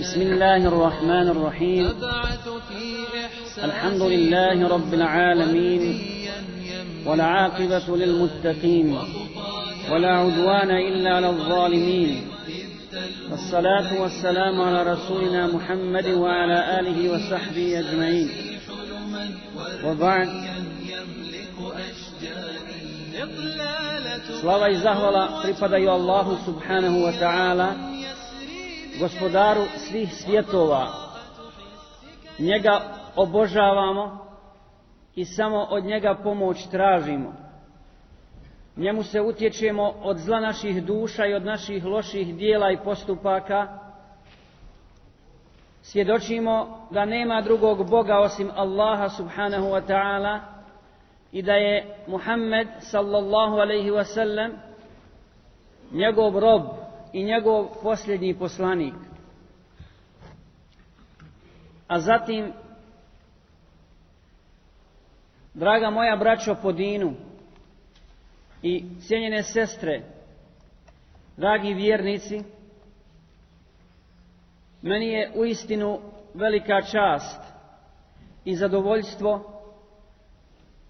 بسم الله الرحمن الرحيم الحمد لله رب العالمين والعاقبة للمتقين ولا عدوان إلا على الظالمين والصلاة والسلام على رسولنا محمد وعلى آله وصحبه أجمعين وبعد Slava i zahvala pripadaju Allahu subhanahu wa ta'ala gospodaru svih svjetova. Njega obožavamo i samo od njega pomoć tražimo. Njemu se utječemo od zla naših duša i od naših loših dijela i postupaka. Svjedočimo da nema drugog Boga osim Allaha subhanahu wa ta'ala i da je Muhammed sallallahu alaihi wa sallam njegov rob i njegov posljednji poslanik. A zatim, draga moja braćo Podinu i cijenjene sestre, dragi vjernici, meni je istinu velika čast i zadovoljstvo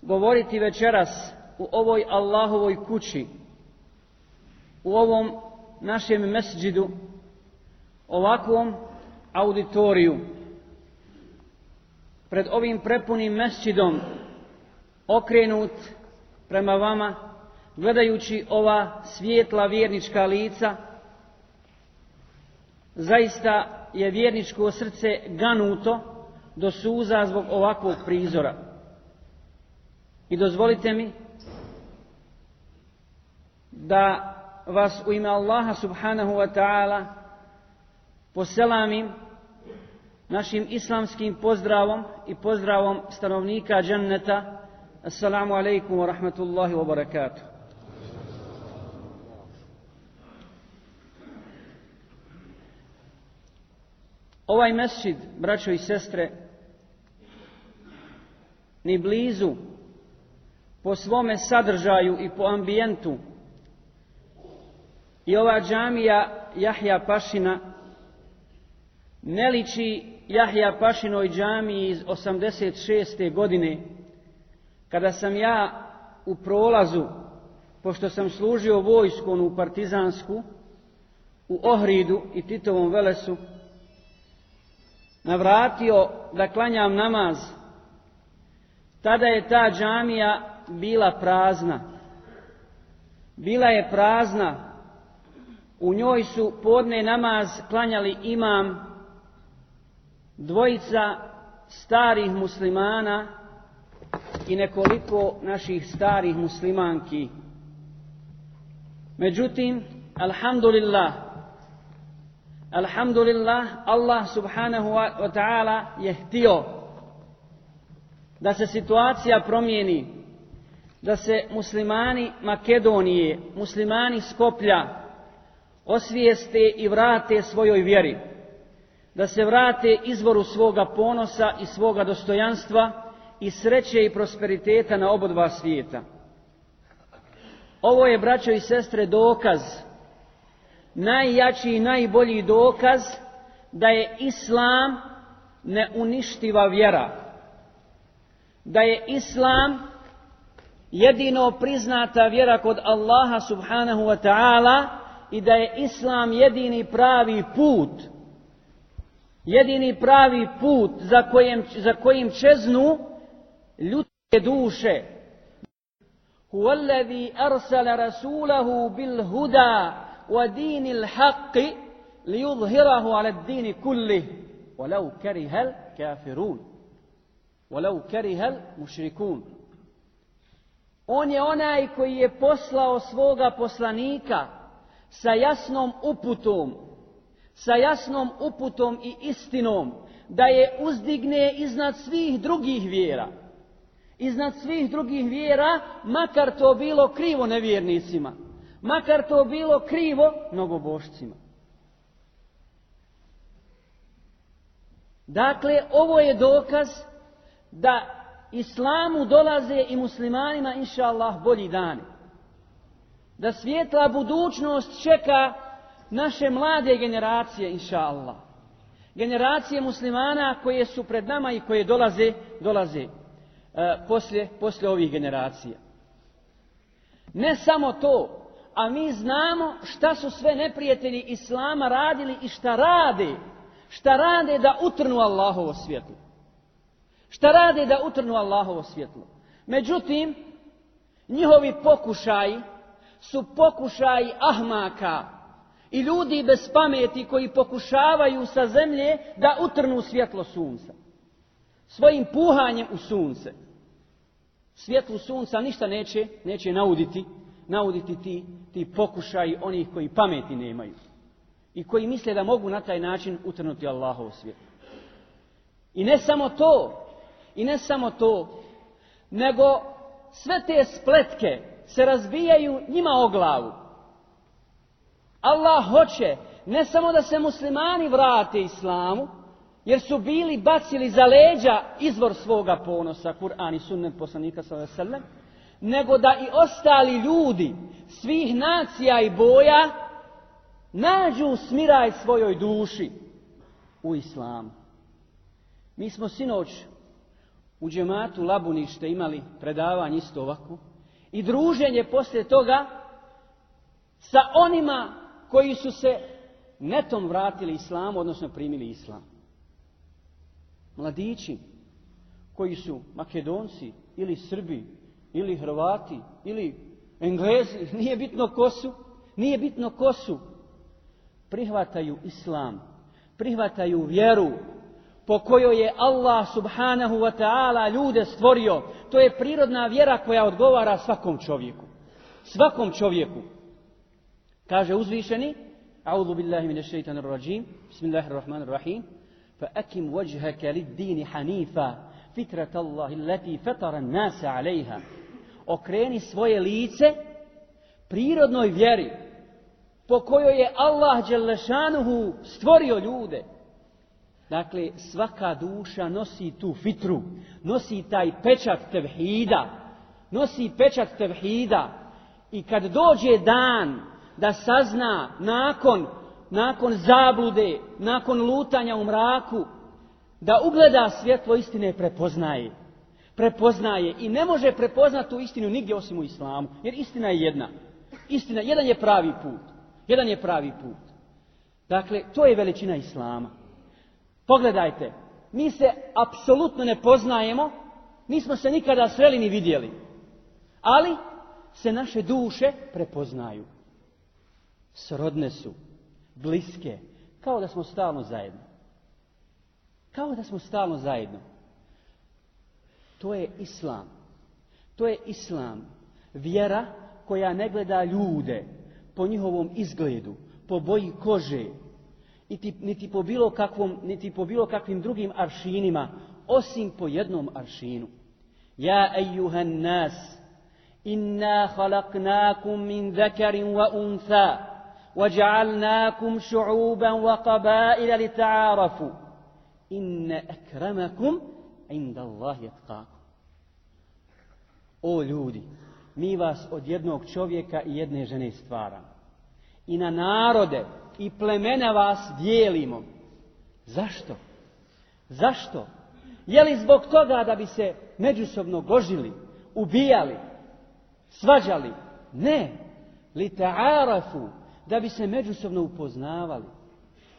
govoriti večeras u ovoj Allahovoj kući, u ovom našem mesđidu, ovakvom auditoriju, pred ovim prepunim mesđidom, okrenut prema vama, gledajući ova svijetla vjernička lica, zaista je vjerničko srce ganuto do suza zbog ovakvog prizora. I dozvolite mi da vas u ime Allaha subhanahu wa ta'ala poselamim našim islamskim pozdravom i pozdravom stanovnika dženneta. Assalamu alaikum wa rahmatullahi wa barakatuh. Ovaj mesjid braćo i sestre, ni blizu po svome sadržaju i po ambijentu i ova džamija Jahja Pašina ne liči Jahja Pašinoj džamiji iz 86. godine kada sam ja u prolazu pošto sam služio vojskom u partizansku u Ohridu i Titovom Velesu navratio da klanjam namaz tada je ta džamija bila prazna bila je prazna u njoj su podne namaz klanjali imam dvojica starih muslimana i nekoliko naših starih muslimanki. Međutim, alhamdulillah, alhamdulillah, Allah subhanahu wa ta'ala je htio da se situacija promijeni, da se muslimani Makedonije, muslimani Skoplja, osvijeste i vrate svojoj vjeri, da se vrate izvoru svoga ponosa i svoga dostojanstva i sreće i prosperiteta na obodva svijeta. Ovo je, braćo i sestre, dokaz, najjači i najbolji dokaz da je Islam neuništiva vjera, da je Islam jedino priznata vjera kod Allaha subhanahu wa ta'ala, i da je Islam jedini pravi put, jedini pravi put za kojim, za kojim čeznu ljudske duše. arsala هو الذي أرسل رسوله بالهدى ودين الحق ليظهره على الدين كله ولو كره الكافرون ولو karihal المشركون On je onaj koji je poslao svoga poslanika sa jasnom uputom, sa jasnom uputom i istinom, da je uzdigne iznad svih drugih vjera. Iznad svih drugih vjera, makar to bilo krivo nevjernicima, makar to bilo krivo mnogobošcima. Dakle, ovo je dokaz da islamu dolaze i muslimanima, inša bolji dani da svijetla budućnost čeka naše mlade generacije, inša Allah. Generacije muslimana koje su pred nama i koje dolaze, dolaze e, poslije, ovih generacija. Ne samo to, a mi znamo šta su sve neprijatelji Islama radili i šta rade, šta rade da utrnu Allahovo svjetlo. Šta rade da utrnu Allahovo svjetlo. Međutim, njihovi pokušaji su pokušaj ahmaka i ljudi bez pameti koji pokušavaju sa zemlje da utrnu svjetlo sunca. Svojim puhanjem u sunce. Svjetlo sunca ništa neće, neće nauditi, nauditi ti, ti pokušaj onih koji pameti nemaju. I koji misle da mogu na taj način utrnuti Allahov svjetlo. I ne samo to, i ne samo to, nego sve te spletke se razbijaju njima o glavu. Allah hoće ne samo da se muslimani vrate islamu, jer su bili bacili za leđa izvor svoga ponosa, Kur'an i sunnet poslanika sallam, nego da i ostali ljudi svih nacija i boja nađu smiraj svojoj duši u islamu. Mi smo sinoć u džematu Labunište imali predavanje isto ovako, i druženje poslije toga sa onima koji su se netom vratili islamu, odnosno primili islam. Mladići koji su makedonci ili Srbi ili Hrvati ili Englezi, nije bitno ko su, nije bitno ko su, prihvataju islam, prihvataju vjeru, po kojoj je Allah subhanahu wa ta'ala ljude stvorio. To je prirodna vjera koja odgovara svakom čovjeku. Svakom čovjeku. Kaže uzvišeni, A'udhu billahi min shaitanir rajim, bismillahirrahmanirrahim, rahim, fa'akim wajhaka lid-dini hanifa, fitrat Allahi allati nasa alejha. Okreni svoje lice prirodnoj vjeri po kojoj je Allah Đelešanuhu stvorio ljude. Dakle, svaka duša nosi tu fitru, nosi taj pečat tevhida, nosi pečat tevhida i kad dođe dan da sazna nakon, nakon zablude, nakon lutanja u mraku, da ugleda svjetlo istine prepoznaje. Prepoznaje i ne može prepoznati tu istinu nigdje osim u islamu, jer istina je jedna. Istina, jedan je pravi put. Jedan je pravi put. Dakle, to je veličina islama. Pogledajte, mi se apsolutno ne poznajemo, nismo se nikada sreli ni vidjeli, ali se naše duše prepoznaju. Srodne su, bliske, kao da smo stalno zajedno. Kao da smo stalno zajedno. To je islam. To je islam. Vjera koja ne gleda ljude po njihovom izgledu, po boji kože, niti po bilo kakvom, niti po bilo kakvim drugim aršinima, osim po jednom aršinu. Ja ejuhan nas, inna halaknakum min zakarin wa untha, wa kabaila li ta'arafu, inna akramakum inda Allah يتقاكم O ljudi, mi vas od jednog čovjeka i jedne žene stvaramo. I na narode i plemena vas dijelimo. Zašto? Zašto? Je li zbog toga da bi se međusobno gožili, ubijali, svađali? Ne. Li ta'arafu, da bi se međusobno upoznavali.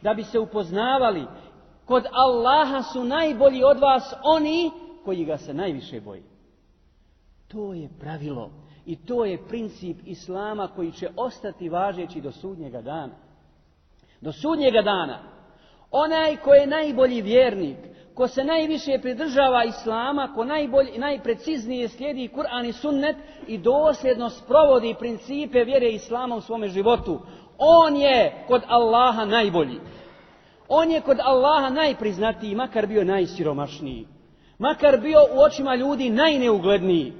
Da bi se upoznavali. Kod Allaha su najbolji od vas oni koji ga se najviše boji. To je pravilo i to je princip Islama koji će ostati važeći do sudnjega dana do sudnjega dana, onaj ko je najbolji vjernik, ko se najviše pridržava islama, ko i najpreciznije slijedi Kur'an i sunnet i dosljedno sprovodi principe vjere islama u svome životu. On je kod Allaha najbolji. On je kod Allaha najpriznatiji, makar bio najsiromašniji. Makar bio u očima ljudi najneugledniji.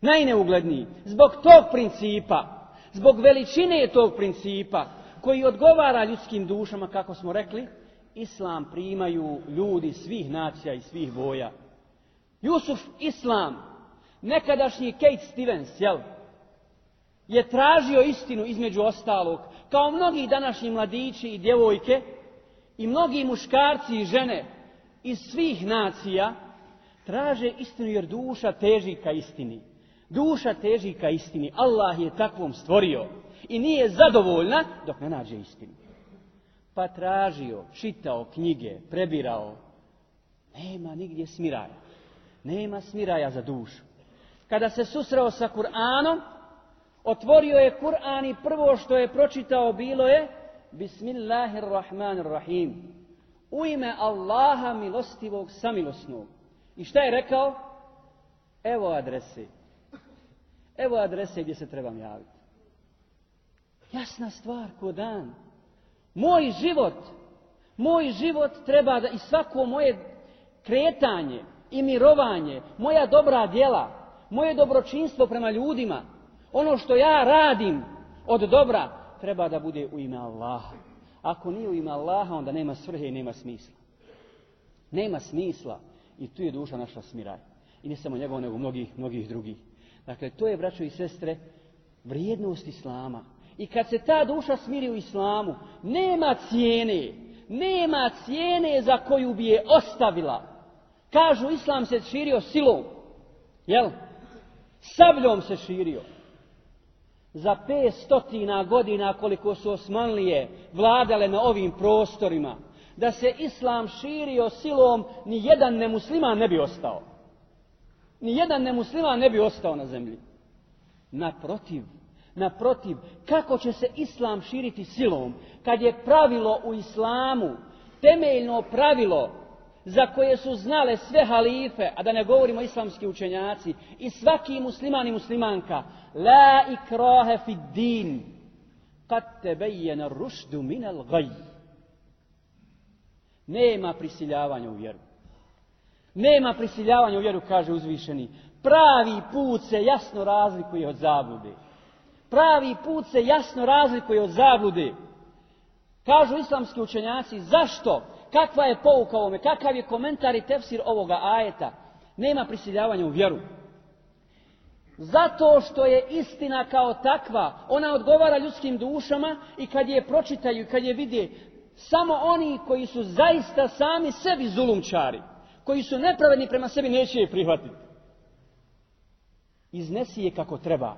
Najneugledniji. Zbog tog principa, zbog veličine tog principa, koji odgovara ljudskim dušama, kako smo rekli, islam primaju ljudi svih nacija i svih boja. Jusuf Islam, nekadašnji Kate Stevens, jel? Je tražio istinu između ostalog, kao mnogi današnji mladići i djevojke, i mnogi muškarci i žene iz svih nacija traže istinu jer duša teži ka istini. Duša teži ka istini. Allah je takvom stvorio i nije zadovoljna dok ne nađe istinu. Pa tražio, čitao knjige, prebirao. Nema nigdje smiraja. Nema smiraja za dušu. Kada se susreo sa Kur'anom, otvorio je Kur'an i prvo što je pročitao bilo je Bismillahirrahmanirrahim. U ime Allaha milostivog samilosnog. I šta je rekao? Evo adrese. Evo adrese gdje se trebam javiti. Jasna stvar ko dan. Moj život, moj život treba da i svako moje kretanje i mirovanje, moja dobra djela, moje dobročinstvo prema ljudima, ono što ja radim od dobra, treba da bude u ime Allaha. Ako nije u ime Allaha, onda nema svrhe i nema smisla. Nema smisla i tu je duša naša smiraj. I ne samo njegov, nego mnogih, mnogih drugih. Dakle, to je, braćo i sestre, vrijednost Islama. I kad se ta duša smiri u islamu, nema cijene, nema cijene za koju bi je ostavila. Kažu, islam se širio silom, jel? Sabljom se širio. Za 500 godina koliko su Osmanlije vladale na ovim prostorima, da se islam širio silom, ni jedan nemusliman ne bi ostao. Ni jedan nemusliman ne bi ostao na zemlji. Naprotiv, Naprotiv, kako će se islam širiti silom, kad je pravilo u islamu, temeljno pravilo za koje su znale sve halife, a da ne govorimo islamski učenjaci, i svaki musliman i muslimanka, la ikrahe fid din, kad tebejena rušdu minal gaj. Nema prisiljavanja u vjeru. Nema prisiljavanja u vjeru, kaže uzvišeni. Pravi put se jasno razlikuje od zabude. Pravi put se jasno razlikuje od zabludi. Kažu islamski učenjaci, zašto? Kakva je pouka ovome? Kakav je komentar i tefsir ovoga ajeta? Nema prisiljavanja u vjeru. Zato što je istina kao takva, ona odgovara ljudskim dušama i kad je pročitaju i kad je vidi samo oni koji su zaista sami sebi zulumčari, koji su nepravedni prema sebi, neće je prihvatiti. Iznesi je kako treba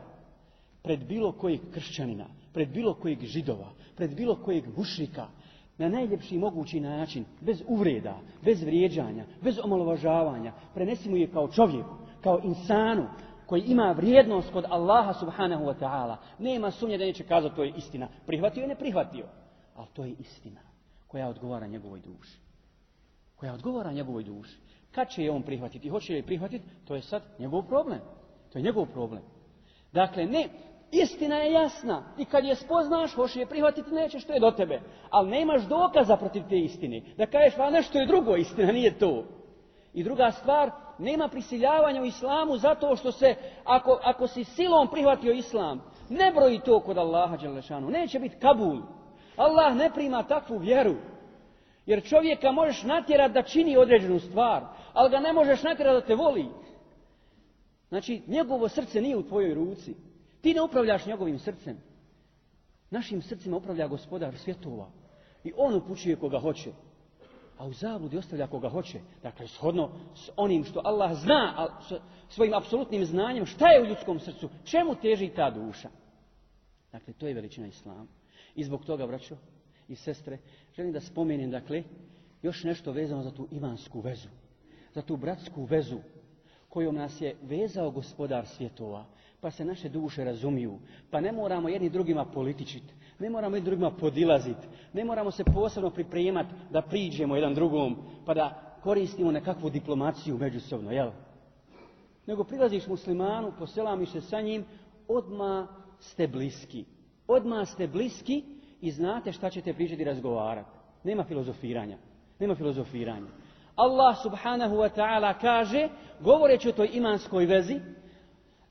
pred bilo kojeg kršćanina, pred bilo kojeg židova, pred bilo kojeg mušrika, na najljepši mogući način, bez uvreda, bez vrijeđanja, bez omalovažavanja, prenesimo je kao čovjeku, kao insanu, koji ima vrijednost kod Allaha subhanahu wa ta'ala. Nema sumnje da neće kazati to je istina. Prihvatio je ne prihvatio. Ali to je istina koja odgovara njegovoj duši. Koja odgovara njegovoj duši. Kad će je on prihvatiti i hoće je prihvatiti, to je sad njegov problem. To je njegov problem. Dakle, ne Istina je jasna. I kad je spoznaš, hoš je prihvatiti, nećeš, to je do tebe. Ali nemaš dokaza protiv te istine. Da kažeš, pa nešto je drugo, istina nije to. I druga stvar, nema prisiljavanja u islamu zato što se, ako, ako si silom prihvatio islam, ne broji to kod Allaha Đelešanu. Neće biti Kabul. Allah ne prima takvu vjeru. Jer čovjeka možeš natjerati da čini određenu stvar, ali ga ne možeš natjerati da te voli. Znači, njegovo srce nije u tvojoj ruci. Ti ne upravljaš njegovim srcem. Našim srcima upravlja gospodar svjetova. I on upućuje koga hoće. A u zabludi ostavlja koga hoće. Dakle, shodno s onim što Allah zna, svojim apsolutnim znanjem, šta je u ljudskom srcu, čemu teži ta duša. Dakle, to je veličina Islama. I zbog toga, braćo i sestre, želim da spomenem, dakle, još nešto vezano za tu Ivansku vezu. Za tu bratsku vezu kojom nas je vezao gospodar svjetova pa se naše duše razumiju, pa ne moramo jedni drugima političiti, ne moramo jedni drugima podilaziti, ne moramo se posebno pripremati da priđemo jedan drugom, pa da koristimo nekakvu diplomaciju međusobno, jel? Nego prilaziš muslimanu, poselamiš se sa njim, odmah ste bliski. odma ste bliski i znate šta ćete pričati i razgovarati. Nema filozofiranja. Nema filozofiranja. Allah subhanahu wa ta'ala kaže, govoreći o toj imanskoj vezi,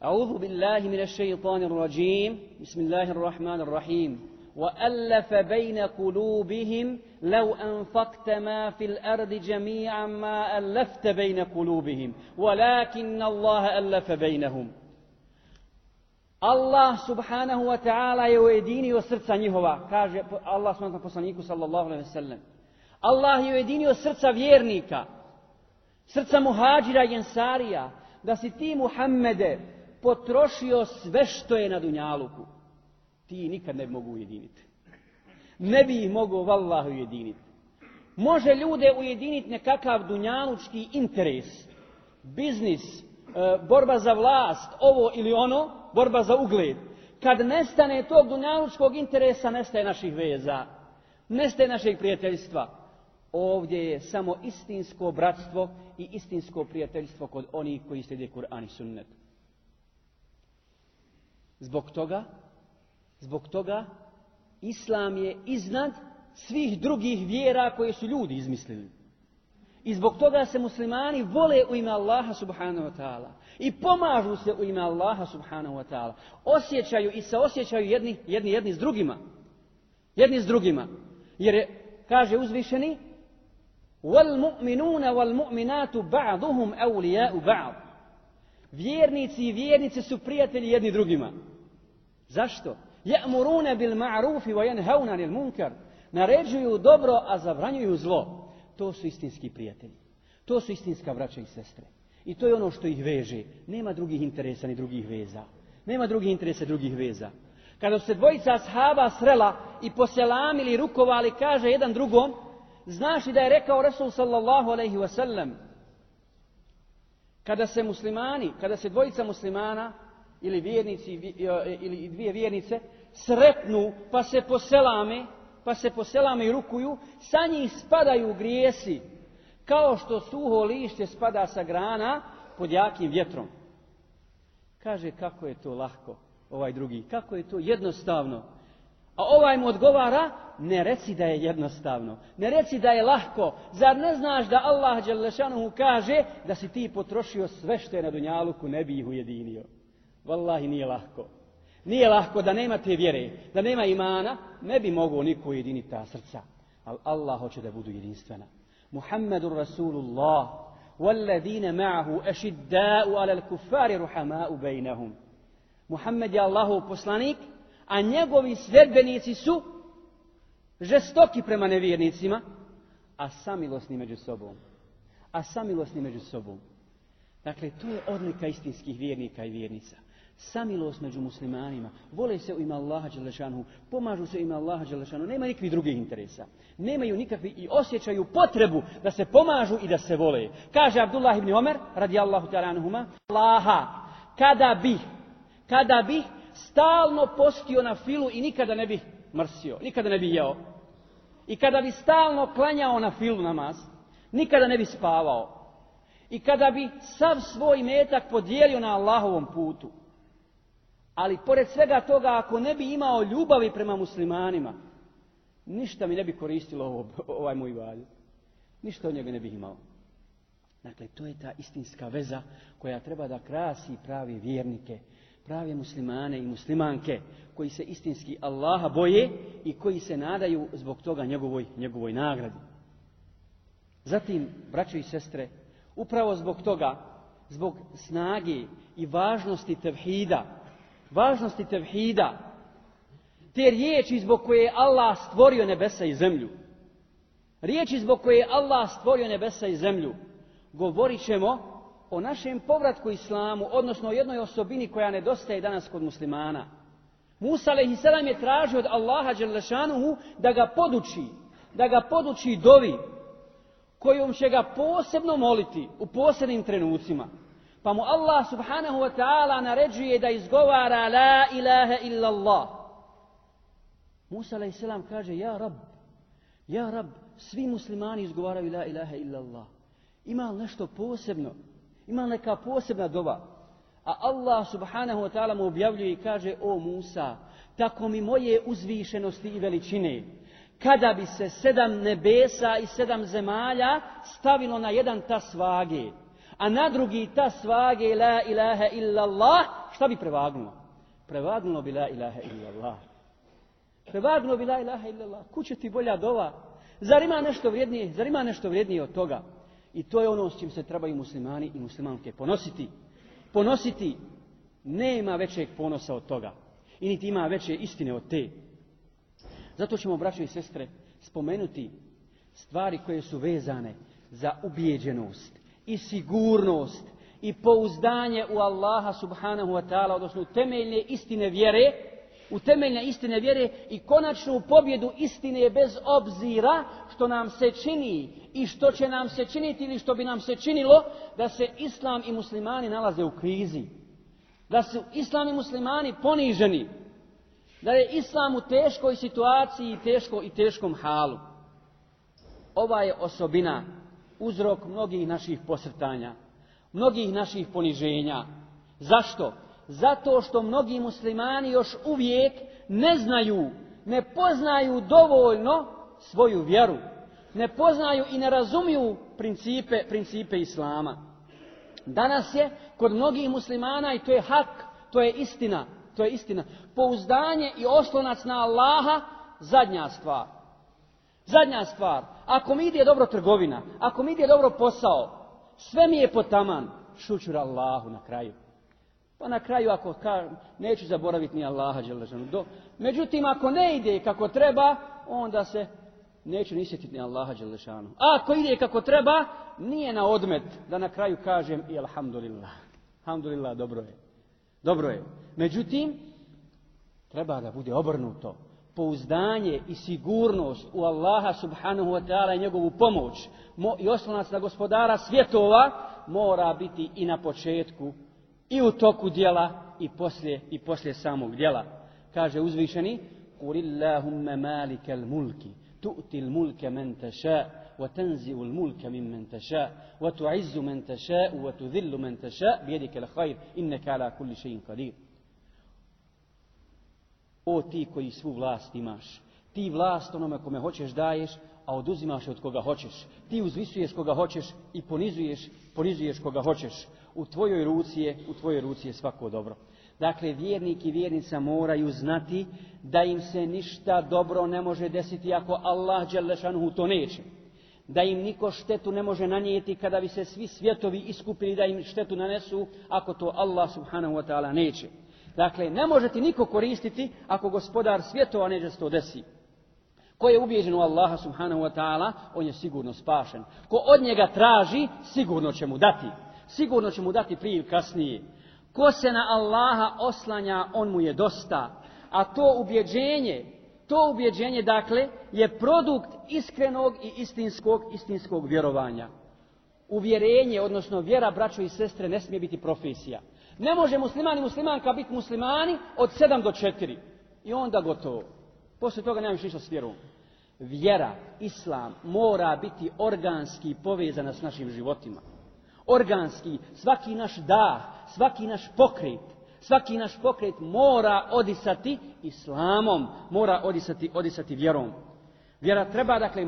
أعوذ بالله من الشيطان الرجيم بسم الله الرحمن الرحيم وألف بين قلوبهم لو أنفقت ما في الأرض جميعا ما ألفت بين قلوبهم ولكن الله ألف بينهم الله سبحانه وتعالى يوديني وسرطة نيهوا الله سبحانه وتعالى صلى الله عليه وسلم الله يوديني وسرطة فيرنيكا سرطة مهاجرة ينساريا دا ستي محمده potrošio sve što je na Dunjaluku, ti nikad ne mogu ujediniti. Ne bi ih mogao vallahu ujediniti. Može ljude ujediniti nekakav dunjalučki interes, biznis, e, borba za vlast, ovo ili ono, borba za ugled. Kad nestane tog dunjalučkog interesa, nestaje naših veza, nestaje našeg prijateljstva. Ovdje je samo istinsko bratstvo i istinsko prijateljstvo kod onih koji slijede Kur'an i sunnet. Zbog toga, zbog toga, Islam je iznad svih drugih vjera koje su ljudi izmislili. I zbog toga se muslimani vole u ime Allaha subhanahu wa ta'ala. I pomažu se u ime Allaha subhanahu wa ta'ala. Osjećaju i se osjećaju jedni, jedni, jedni s drugima. Jedni s drugima. Jer kaže uzvišeni, وَالْمُؤْمِنُونَ وَالْمُؤْمِنَاتُ بَعْضُهُمْ أَوْلِيَاءُ بَعْضُ Vjernici i vjernice su prijatelji jedni drugima. Zašto? Ja'muruna bil ma'rufi wa munkar. Naređuju dobro, a zabranjuju zlo. To su istinski prijatelji. To su istinska braća i sestre. I to je ono što ih veže. Nema drugih interesa ni drugih veza. Nema drugih interesa drugih veza. Kada se dvojica ashaba srela i poselamili, rukovali, kaže jedan drugom, znaš li da je rekao Rasul sallallahu alaihi wasallam, kada se muslimani, kada se dvojica muslimana ili vjernici e, ili dvije vjernice sretnu pa se poselame, pa se poselame i rukuju, sa njih spadaju grijesi kao što suho lišće spada sa grana pod jakim vjetrom. Kaže kako je to lahko ovaj drugi, kako je to jednostavno a ovaj mu odgovara, ne reci da je jednostavno, ne reci da je lahko, zar ne znaš da Allah Đelešanuhu kaže da si ti potrošio sve što je na Dunjaluku, ne bi ih ujedinio. Wallahi nije lahko. Nije lahko da nema te vjere, da nema imana, ne bi mogao niko ujediniti ta srca. Ali Allah hoće da budu jedinstvena. Muhammedur Rasulullah, mahu ma'ahu ešidda'u alel kufari ruhama'u bejnehum. Muhammed je Allahov poslanik a njegovi sljedbenici su žestoki prema nevjernicima, a samilosni među sobom. A samilosni među sobom. Dakle, to je odlika istinskih vjernika i vjernica. Samilost među muslimanima. Vole se u ima Allaha Đelešanu. Pomažu se u ima Allaha Đelešanu. Nema nikakvih drugih interesa. Nemaju nikakvi i osjećaju potrebu da se pomažu i da se vole. Kaže Abdullah ibn Omer, radi Allahu ta'ala Allaha, kada bih, kada bih stalno postio na filu i nikada ne bi mrsio, nikada ne bi jeo. I kada bi stalno klanjao na filu namaz, nikada ne bi spavao. I kada bi sav svoj metak podijelio na Allahovom putu. Ali pored svega toga, ako ne bi imao ljubavi prema muslimanima, ništa mi ne bi koristilo ovaj moj valj. Ništa od njega ne bi imao. Dakle, to je ta istinska veza koja treba da krasi pravi vjernike, prave muslimane i muslimanke koji se istinski Allaha boje i koji se nadaju zbog toga njegovoj, njegovoj nagradi. Zatim, braćo i sestre, upravo zbog toga, zbog snage i važnosti tevhida, važnosti tevhida, te riječi zbog koje je Allah stvorio nebesa i zemlju, riječi zbog koje je Allah stvorio nebesa i zemlju, govorit ćemo o našem povratku islamu, odnosno o jednoj osobini koja nedostaje danas kod muslimana. Musa a.s. je tražio od Allaha Đelešanuhu da ga poduči, da ga poduči dovi, kojom će ga posebno moliti u posebnim trenucima. Pa mu Allah subhanahu wa ta'ala naređuje da izgovara la ilaha illallah. Allah. Musa a.s. kaže ja rab, ja rab, svi muslimani izgovaraju la ilaha illallah. Allah. Ima nešto posebno ima neka posebna dova. A Allah subhanahu wa ta'ala mu objavljuje i kaže, o Musa, tako mi moje uzvišenosti i veličine, kada bi se sedam nebesa i sedam zemalja stavilo na jedan ta svage, a na drugi ta svage la ilaha illallah, šta bi prevagnulo? Prevagnulo bi la ilaha illallah. Prevagnulo bi la ilaha illallah. Kuće ti bolja dova. Zar ima nešto vrijednije? Zar ima nešto vrijednije od toga? I to je ono s čim se trebaju muslimani i muslimanke ponositi. Ponositi nema većeg ponosa od toga. I niti ima veće istine od te. Zato ćemo, braćo i sestre, spomenuti stvari koje su vezane za ubijeđenost i sigurnost i pouzdanje u Allaha subhanahu wa ta'ala, odnosno temeljne istine vjere, u temeljne istine vjere i konačnu pobjedu istine bez obzira što nam se čini i što će nam se činiti ili što bi nam se činilo da se islam i muslimani nalaze u krizi. Da su islam i muslimani poniženi. Da je islam u teškoj situaciji i, teško, i teškom halu. Ova je osobina uzrok mnogih naših posrtanja, mnogih naših poniženja. Zašto? Zato što mnogi muslimani još uvijek ne znaju, ne poznaju dovoljno svoju vjeru. Ne poznaju i ne razumiju principe, principe Islama. Danas je kod mnogih muslimana i to je hak, to je istina, to je istina. Pouzdanje i oslonac na Allaha zadnja stvar. Zadnja stvar. Ako mi ide dobro trgovina, ako mi ide dobro posao, sve mi je potaman. Šućur Allahu na kraju. Pa na kraju ako kažem, neću zaboraviti ni Allaha Đelešanu. Do, međutim, ako ne ide kako treba, onda se neću nisjetiti ni Allaha Đelešanu. A ako ide kako treba, nije na odmet da na kraju kažem i Alhamdulillah. Alhamdulillah, dobro je. Dobro je. Međutim, treba da bude obrnuto. Pouzdanje i sigurnost u Allaha subhanahu wa ta'ala i njegovu pomoć i oslonac na gospodara svjetova mora biti i na početku i u toku djela i poslije, i poslije samog djela. Kaže uzvišeni, kurillahumma malikal mulki, tu'ti mulka man tasha wa tanzi'u mulke mulka mimman tu wa tu'izzu man tasha wa tudhillu bi yadika bijedike khair innaka ala kulli shay'in qadir. O ti koji svu vlast imaš, ti vlast onome kome hoćeš daješ, a oduzimaš od koga hoćeš. Ti uzvisuješ koga hoćeš i ponizuješ, ponizuješ koga hoćeš u tvojoj ruci je, u tvojoj ruci je svako dobro. Dakle, vjernik i vjernica moraju znati da im se ništa dobro ne može desiti ako Allah Đelešanuhu to neće. Da im niko štetu ne može nanijeti kada bi se svi svjetovi iskupili da im štetu nanesu ako to Allah subhanahu wa ta'ala neće. Dakle, ne može ti niko koristiti ako gospodar svjetova neće se to desi. Ko je ubijeđen u Allaha subhanahu wa ta'ala, on je sigurno spašen. Ko od njega traži, sigurno će mu dati. Sigurno će mu dati prije kasnije. Ko se na Allaha oslanja, on mu je dosta. A to ubjeđenje, to ubjeđenje dakle je produkt iskrenog i istinskog, istinskog vjerovanja. Uvjerenje, odnosno vjera braćo i sestre ne smije biti profesija. Ne može musliman i muslimanka biti muslimani od sedam do četiri. I onda gotovo. Poslije toga nemam ništa s vjerom. Vjera, islam, mora biti organski povezana s našim životima organski, svaki naš dah, svaki naš pokret, svaki naš pokret mora odisati islamom, mora odisati, odisati vjerom. Vjera treba, dakle,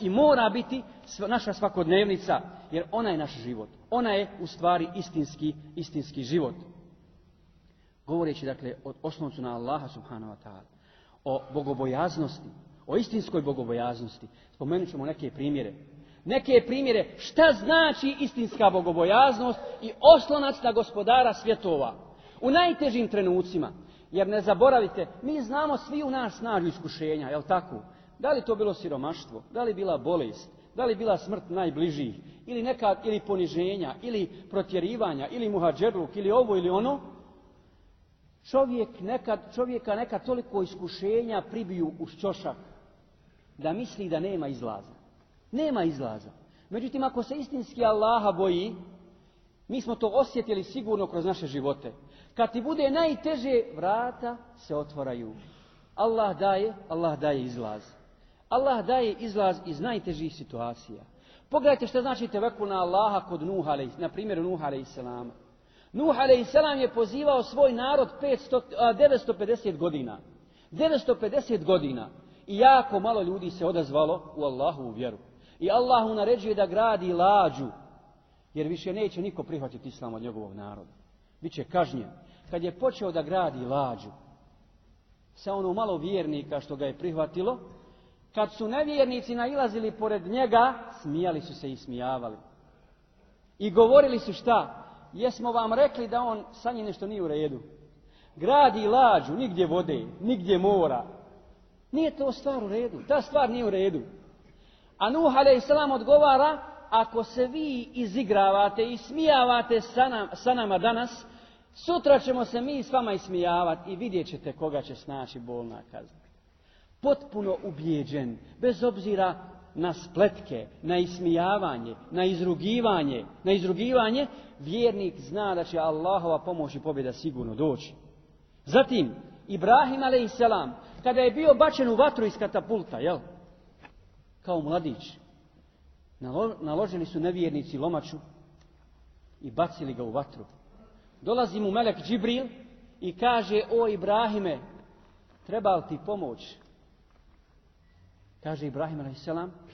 i mora biti naša svakodnevnica, jer ona je naš život. Ona je, u stvari, istinski, istinski život. Govoreći, dakle, od osnovcu na Allaha subhanahu wa ta'ala, o bogobojaznosti, o istinskoj bogobojaznosti, spomenut ćemo neke primjere neke primjere šta znači istinska bogobojaznost i oslonac na gospodara svjetova. U najtežim trenucima, jer ne zaboravite, mi znamo svi u nas snažu iskušenja, jel tako? Da li to bilo siromaštvo, da li bila bolest, da li bila smrt najbližih, ili neka, ili poniženja, ili protjerivanja, ili muhađerluk, ili ovo ili ono, čovjek nekad, čovjeka neka toliko iskušenja pribiju u čošak da misli da nema izlaza. Nema izlaza. Međutim, ako se istinski Allaha boji, mi smo to osjetili sigurno kroz naše živote. Kad ti bude najteže, vrata se otvaraju. Allah daje, Allah daje izlaz. Allah daje izlaz iz najtežih situacija. Pogledajte što znači tevekul na Allaha kod Nuha, na primjeru Nuha a.s. Nuh a.s. je pozivao svoj narod 500, 950 godina. 950 godina. I jako malo ljudi se odazvalo u Allahu u vjeru. I Allah mu naređuje da gradi lađu, jer više neće niko prihvatiti islam od njegovog naroda. Biće kažnjen. Kad je počeo da gradi lađu, sa ono malo vjernika što ga je prihvatilo, kad su nevjernici nailazili pored njega, smijali su se i smijavali. I govorili su šta? Jesmo vam rekli da on sa njim nešto nije u redu. Gradi lađu, nigdje vode, nigdje mora. Nije to stvar u redu, ta stvar nije u redu. A Nuh a.s. odgovara, ako se vi izigravate i smijavate sa, nama danas, sutra ćemo se mi s vama ismijavati i vidjet ćete koga će snaći bolna kazna. Potpuno ubijeđen, bez obzira na spletke, na ismijavanje, na izrugivanje, na izrugivanje, vjernik zna da će Allahova pomoć i pobjeda sigurno doći. Zatim, Ibrahim a.s. kada je bio bačen u vatru iz katapulta, jel? kao mladić. Naložili su nevjernici lomaču i bacili ga u vatru. Dolazi mu Melek Džibril i kaže, o Ibrahime, treba li ti pomoć? Kaže Ibrahim a.s.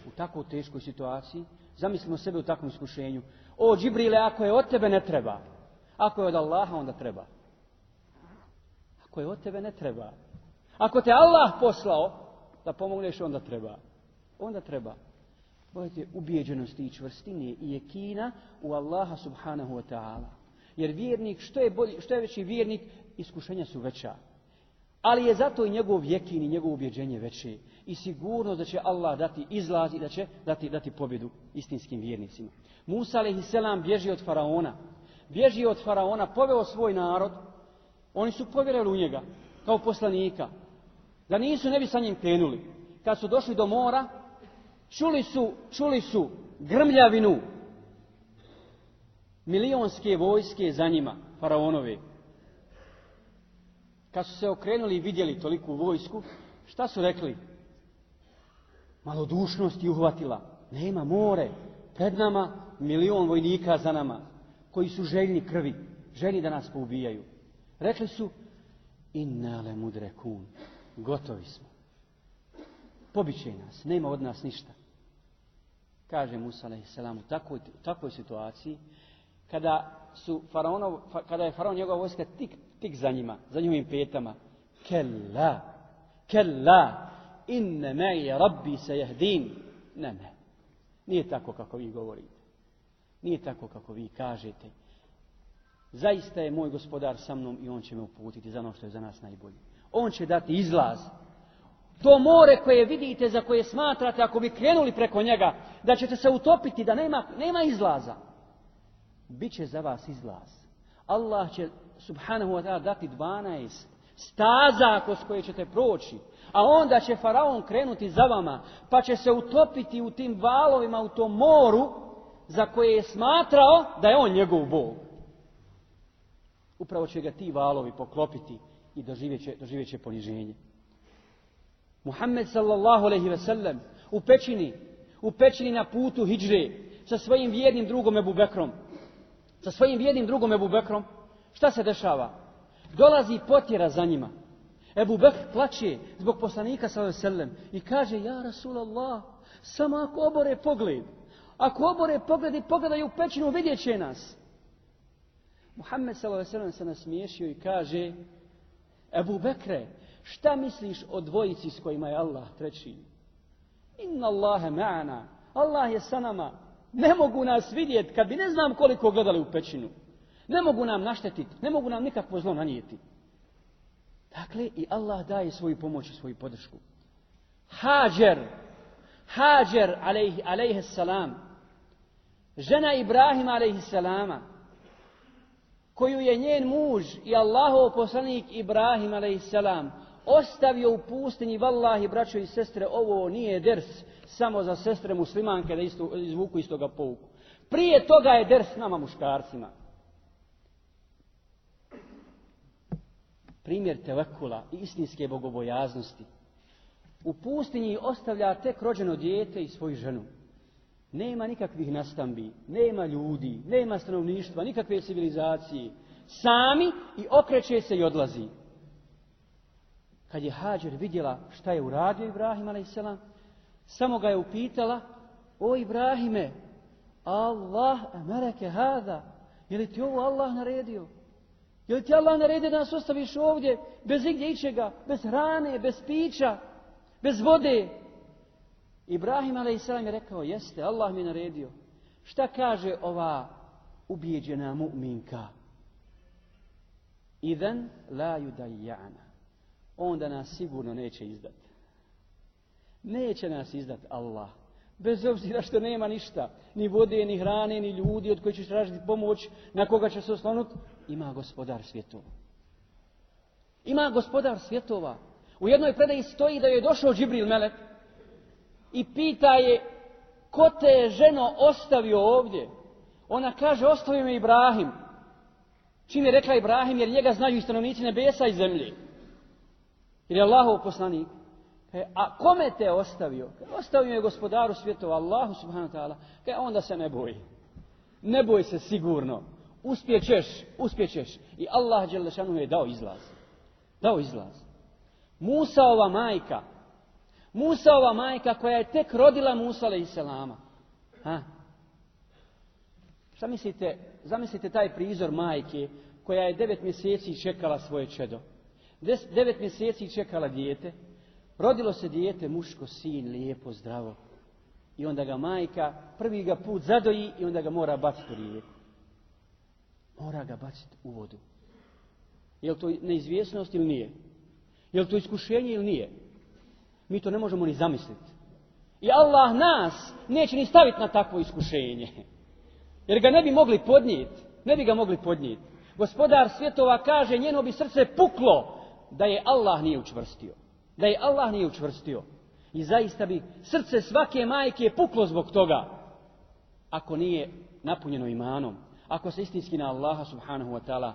u tako teškoj situaciji, zamislimo sebe u takvom iskušenju. O Džibrile, ako je od tebe ne treba. Ako je od Allaha, onda treba. Ako je od tebe ne treba. Ako te Allah poslao da pomogneš, onda treba onda treba bojite ubijeđenosti i čvrstine i jekina u Allaha subhanahu wa ta'ala. Jer vjernik, što je, bolji, što je veći vjernik, iskušenja su veća. Ali je zato i njegov jekin i njegovo ubjeđenje veće. I sigurno da će Allah dati izlaz i da će dati, dati pobjedu istinskim vjernicima. Musa a.s. bježi od faraona. Bježi od faraona, poveo svoj narod. Oni su povjerili u njega, kao poslanika. Da nisu, ne bi sa njim krenuli. Kad su došli do mora, Čuli su, čuli su grmljavinu milionske vojske za njima, faraonovi. Kad su se okrenuli i vidjeli toliku vojsku, šta su rekli? Malodušnost je uhvatila. Nema more. Pred nama milion vojnika za nama, koji su željni krvi, željni da nas poubijaju. Rekli su, i mudre kun, gotovi smo. Pobiće nas, nema od nas ništa kaže Musa a.s. u takvoj, takvoj situaciji, kada, su kada je faraon njegova vojska tik, tik za njima, za njihovim petama, kella, kella, inne me je rabbi se jehdin. Ne, ne, nije tako kako vi govorite. Nije tako kako vi kažete. Zaista je moj gospodar sa mnom i on će me uputiti za ono što je za nas najbolje. On će dati izlaz to more koje vidite, za koje smatrate, ako bi krenuli preko njega, da ćete se utopiti, da nema, nema izlaza. Biće za vas izlaz. Allah će, subhanahu wa ta'ala, dati 12 staza kroz koje ćete proći. A onda će faraon krenuti za vama, pa će se utopiti u tim valovima, u tom moru, za koje je smatrao da je on njegov bog. Upravo će ga ti valovi poklopiti i doživjet će, doživjet će poniženje. Muhammed sallallahu alaihi ve sellem u pećini, u pećini na putu hijđre sa svojim vjernim drugom Ebu Bekrom. Sa svojim vjernim drugom Ebu Bekrom. Šta se dešava? Dolazi potjera za njima. Ebu Bekr plaće zbog poslanika sallallahu alaihi ve sellem i kaže ja Rasulallah samo ako obore pogled. Ako obore pogled i pogledaju u pećinu vidjet će nas. Muhammed sallallahu alaihi ve sellem se nasmiješio i kaže Ebu Bekre, Šta misliš o dvojici s kojima je Allah treći? Inna Allahe ma'ana. Allah je sa nama. Ne mogu nas vidjeti kad bi ne znam koliko gledali u pećinu. Ne mogu nam naštetiti. Ne mogu nam nikakvo zlo nanijeti. Dakle, i Allah daje svoju pomoć i svoju podršku. Hađer. Hađer, alejhi salam. Žena Ibrahima, alejhi salama. Koju je njen muž i Allahov poslanik Ibrahim, alejhi salam ostavio u pustinji, vallahi, braćo i sestre, ovo nije ders samo za sestre muslimanke da istu, izvuku iz toga pouku. Prije toga je ders nama muškarcima. Primjer telekula i istinske bogobojaznosti. U pustinji ostavlja tek rođeno dijete i svoju ženu. Nema nikakvih nastambi, nema ljudi, nema stanovništva, nikakve civilizacije. Sami i okreće se i odlazi kad je Hađer vidjela šta je uradio Ibrahim a.s. Samo ga je upitala, o Ibrahime, Allah amareke hada, je li ti ovo Allah naredio? Je li ti Allah naredio da nas ostaviš ovdje, bez igdje ičega, bez hrane, bez pića, bez vode? Ibrahim a.s. je rekao, jeste, Allah mi je naredio. Šta kaže ova ubijeđena mu'minka? Idan la judajjana onda nas sigurno neće izdat. Neće nas izdat Allah. Bez obzira što nema ništa, ni vode, ni hrane, ni ljudi od kojih ćeš tražiti pomoć, na koga će se oslonut. ima gospodar svjetova. Ima gospodar svjetova. U jednoj predaji stoji da je došao Džibril Melek i pita je ko te je ženo ostavio ovdje. Ona kaže ostavio me Ibrahim. Čim je rekla Ibrahim jer njega znaju i stanovnici nebesa i zemlje. Jer je Allahov poslanik. a kome te ostavio? ostavio je gospodaru svjetova, Allahu subhanahu ta'ala. Kaj, onda se ne boji. Ne boj se sigurno. Uspjećeš, uspjećeš. I Allah je dao izlaz. Dao izlaz. Musa ova majka. Musa ova majka koja je tek rodila Musa i Selama. Ha? zamislite taj prizor majke koja je devet mjeseci čekala svoje čedo devet mjeseci čekala dijete, rodilo se dijete, muško, sin, lijepo, zdravo. I onda ga majka prvi ga put zadoji i onda ga mora baciti u rijeku. Mora ga baciti u vodu. Je li to neizvjesnost ili nije? Je li to iskušenje ili nije? Mi to ne možemo ni zamisliti. I Allah nas neće ni staviti na takvo iskušenje. Jer ga ne bi mogli podnijeti. Ne bi ga mogli podnijeti. Gospodar svjetova kaže njeno bi srce puklo da je Allah nije učvrstio. Da je Allah nije učvrstio. I zaista bi srce svake majke puklo zbog toga. Ako nije napunjeno imanom. Ako se istinski na Allaha subhanahu wa ta'ala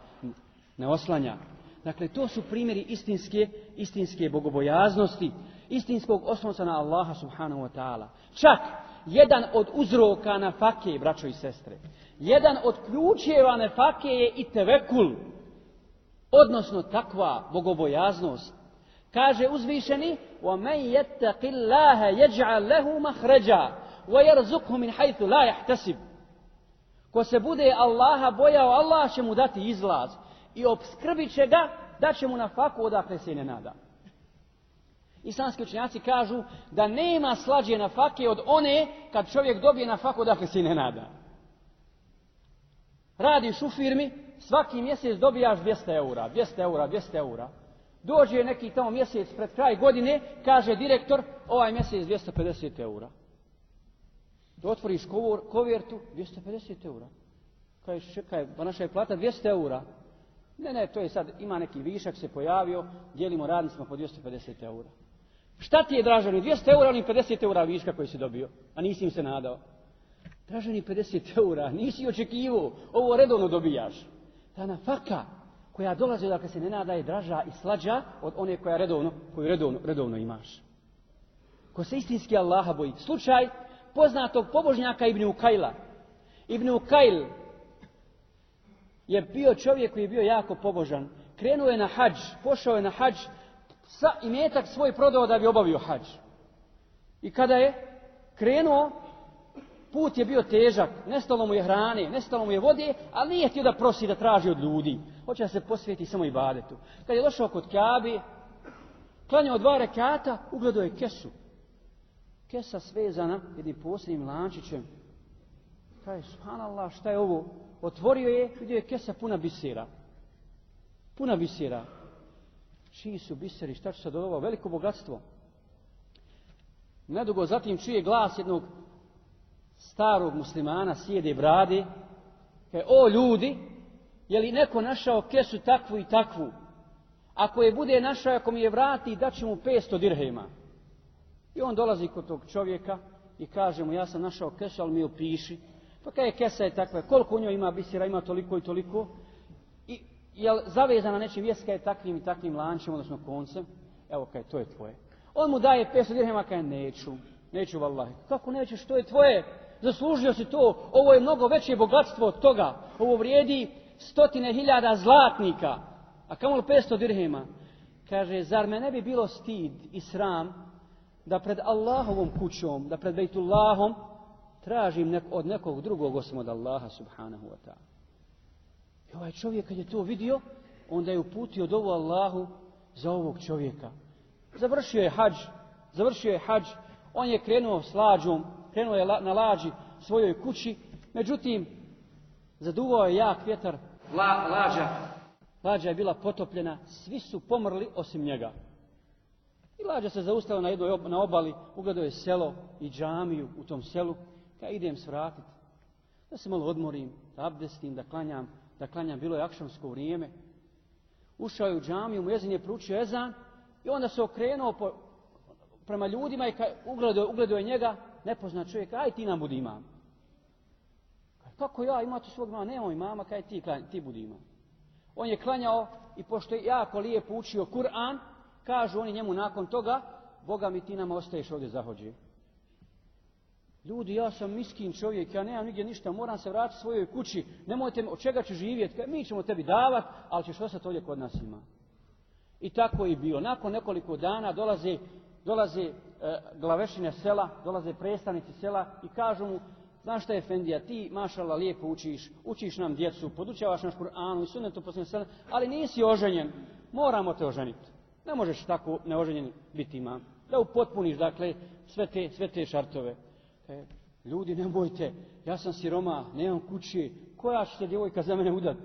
ne oslanja. Dakle, to su primjeri istinske, istinske bogobojaznosti. Istinskog oslonca na Allaha subhanahu wa ta'ala. Čak jedan od uzroka na fakije, braćo i sestre. Jedan od ključeva na fake je i tevekul. Odnosno takva bogobojaznost. Kaže uzvišeni man Ko se bude Allaha bojao, Allah će mu dati izlaz i obskrbiće će ga, da će mu na faku odakle se ne nada. Islamski učenjaci kažu da nema slađe na fake od one kad čovjek dobije na faku odakle se ne nada. Radiš u firmi, svaki mjesec dobijaš 200 eura, 200 eura, 200 eura. Dođe neki tamo mjesec pred kraj godine, kaže direktor, ovaj mjesec 250 eura. Da otvoriš kovertu, 250 eura. Kažeš, čekaj, pa naša je plata 200 eura. Ne, ne, to je sad, ima neki višak, se pojavio, dijelimo radnicima po 250 eura. Šta ti je draženi 200 eura ili 50 eura viška koji si dobio, a nisi im se nadao? Draženi 50 eura, nisi očekivao, ovo redovno dobijaš. Ta nafaka koja dolazi odakle se ne nadaje je draža i slađa od one koja redovno, koju redovno, redovno imaš. Ko se istinski Allaha boji. Slučaj poznatog pobožnjaka Ibn Ukajla. Ibn Ukajl je bio čovjek koji je bio jako pobožan. Krenuo je na hađ, pošao je na hađ, sa imetak svoj prodao da bi obavio hađ. I kada je krenuo, Put je bio težak, nestalo mu je hrane, nestalo mu je vode, ali nije htio da prosi, da traži od ljudi. Hoće da se posvijeti samo i badetu. Kad je došao kod Kabe, klanjao dva rekata, ugledao je kesu. Kesa svezana jednim posljednim lančićem. Kaj, subhanallah, šta je ovo? Otvorio je, vidio je kesa puna bisera. Puna bisera. Čiji su biseri, šta će se od Veliko bogatstvo. Nedugo zatim čuje glas jednog starog muslimana sjede bradi, kaže, o ljudi, je li neko našao kesu takvu i takvu? Ako je bude našao, ako mi je vrati, daćemo mu 500 dirhema. I on dolazi kod tog čovjeka i kaže mu, ja sam našao kesu, ali mi opiši. Pa je kesa je takva, koliko u njoj ima bisira ima toliko i toliko. I je zavezana nečim vjeska je takvim i takvim lančem, odnosno koncem. Evo, kaj, to je tvoje. On mu daje 500 dirhema, kaj, neću, neću vallahi. Kako nećeš, to je tvoje zaslužio si to, ovo je mnogo veće bogatstvo od toga, ovo vrijedi stotine hiljada zlatnika, a kamol 500 dirhema. Kaže, zar me ne bi bilo stid i sram da pred Allahovom kućom, da pred Bejtullahom tražim nek od nekog drugog osim od Allaha subhanahu wa ta'ala. I ovaj čovjek kad je to vidio, onda je uputio dovu Allahu za ovog čovjeka. Završio je hađ, završio je hađ, on je krenuo s lađom krenuo je na lađi svojoj kući, međutim, zaduvao je jak vjetar. lađa. Lađa je bila potopljena, svi su pomrli osim njega. I lađa se zaustavila na jednoj na obali, ugledao je selo i džamiju u tom selu. ka idem svratiti, da se malo odmorim, da abdestim, da klanjam, da klanjam, bilo je akšansko vrijeme. Ušao je u džamiju, jezin je pručio ezan i onda se okrenuo prema ljudima i ugledao, ugledao je njega nepoznat čovjek, aj ti nam budi imam. kako ja, tu svog imama, nemoj imama, kaj ti, ti budi imam. On je klanjao i pošto je jako lijepo učio Kur'an, kažu oni njemu nakon toga, Boga mi ti nama ostaješ ovdje zahođe. Ljudi, ja sam miskin čovjek, ja nemam nigdje ništa, moram se vratiti svojoj kući, nemojte, od čega ću živjeti, mi ćemo tebi davat, ali ćeš ostati ovdje kod nas ima. I tako je bio Nakon nekoliko dana dolaze, dolaze E, glavešine sela, dolaze predstavnici sela i kažu mu Znaš šta je Fendija, ti mašala lijepo učiš, učiš nam djecu, podučavaš naš Kur'anu i sunetu sela ali nisi oženjen, moramo te oženiti. Ne možeš tako neoženjen biti imam. Da upotpuniš, dakle, sve te, sve te šartove. E, ljudi, bojte, ja sam siroma, nemam kući, koja će se djevojka za mene udati,